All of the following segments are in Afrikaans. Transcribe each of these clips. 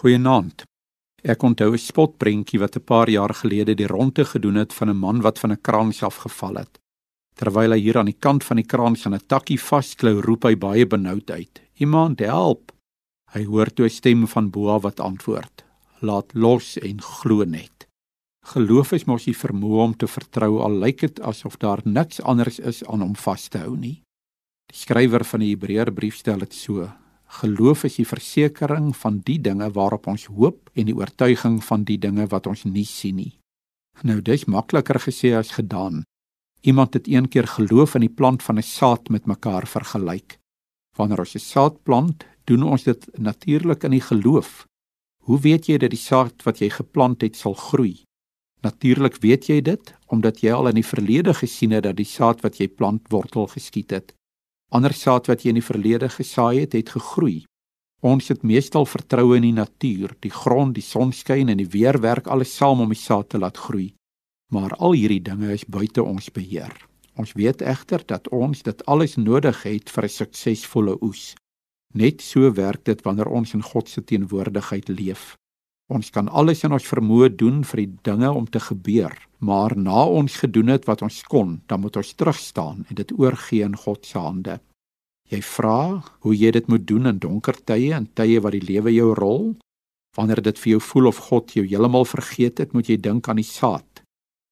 Goeienaand. Ek onthou 'n spotprentjie wat 'n paar jaar gelede die ronde gedoen het van 'n man wat van 'n kraans afgeval het. Terwyl hy hier aan die kant van die kraans aan 'n takkie vasklou, roep hy baie benoud uit: "Iemand help!" Hy hoor toe 'n stem van bo af wat antwoord: "Laat los en glo net." Geloof is mos die vermoë om te vertrou al lyk dit asof daar niks anders is aan om vas te hou nie. Die skrywer van die Hebreërbrief stel dit so: Geloof is die versekering van die dinge waarop ons hoop en die oortuiging van die dinge wat ons nie sien nie. Nou dis makliker gesê as gedaan. Iemand het een keer geloof in die plant van 'n saad met mekaar vergelyk. Wanneer ons 'n saad plant, doen ons dit natuurlik in die geloof. Hoe weet jy dat die saad wat jy geplant het sal groei? Natuurlik weet jy dit omdat jy al in die verlede gesien het dat die saad wat jy plant wortel geskiet het. Ander saad wat jy in die verlede gesaai het, het gegroei. Ons het meestal vertroue in die natuur, die grond, die sonskyn en die weer werk alles saam om die saad te laat groei. Maar al hierdie dinge is buite ons beheer. Ons weet egter dat ons dit alles nodig het vir 'n suksesvolle oes. Net so werk dit wanneer ons in God se teenwoordigheid leef. Ons kan alles in ons vermoë doen vir die dinge om te gebeur, maar na ons gedoen het wat ons kon, dan moet ons terug staan en dit oorgee in God se hande. Jy vra hoe jy dit moet doen in donker tye en tye wat die lewe jou rol. Wanneer dit vir jou voel of God jou heeltemal vergeet het, moet jy dink aan die saad.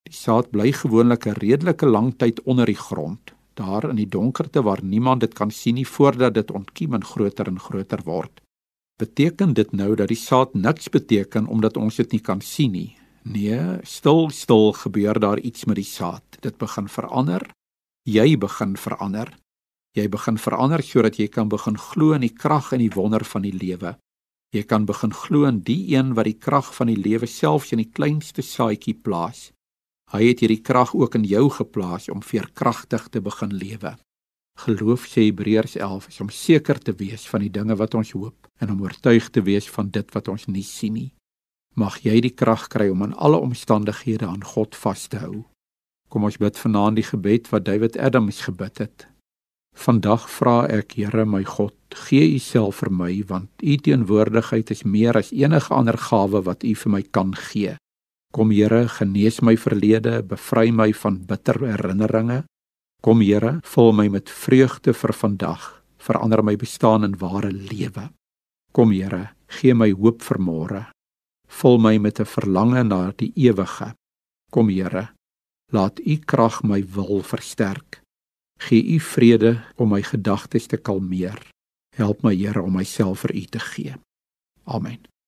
Die saad bly gewoonlik 'n redelike lang tyd onder die grond, daar in die donkerte waar niemand dit kan sien nie voordat dit ontkiem en groter en groter word. Beteken dit nou dat die saad niks beteken omdat ons dit nie kan sien nie? Nee, stil stil gebeur daar iets met die saad. Dit begin verander. Jy begin verander. Jy begin verander sodat jy kan begin glo in die krag en die wonder van die lewe. Jy kan begin glo in die een wat die krag van die lewe selfs in die kleinste saadjie plaas. Hy het hierdie krag ook in jou geplaas om veerkragtig te begin lewe. Geloof sê Hebreërs 11 is om seker te wees van die dinge wat ons hoop en om oortuig te wees van dit wat ons nie sien nie mag jy die krag kry om in alle omstandighede aan God vas te hou. Kom ons bid vanaand die gebed wat David Adams gebid het. Vandag vra ek, Here my God, gee U self vir my want U teenwoordigheid is meer as enige ander gawe wat U vir my kan gee. Kom Here, genees my verlede, bevry my van bitter herinneringe. Kom Here, vul my met vreugde vir vandag, verander my bestaan in ware lewe. Kom Here, gee my hoop vir môre vul my met 'n verlange na die ewige. Kom Here, laat U krag my wil versterk. Gee U vrede om my gedagtes te kalmeer. Help my Here om myself vir U te gee. Amen.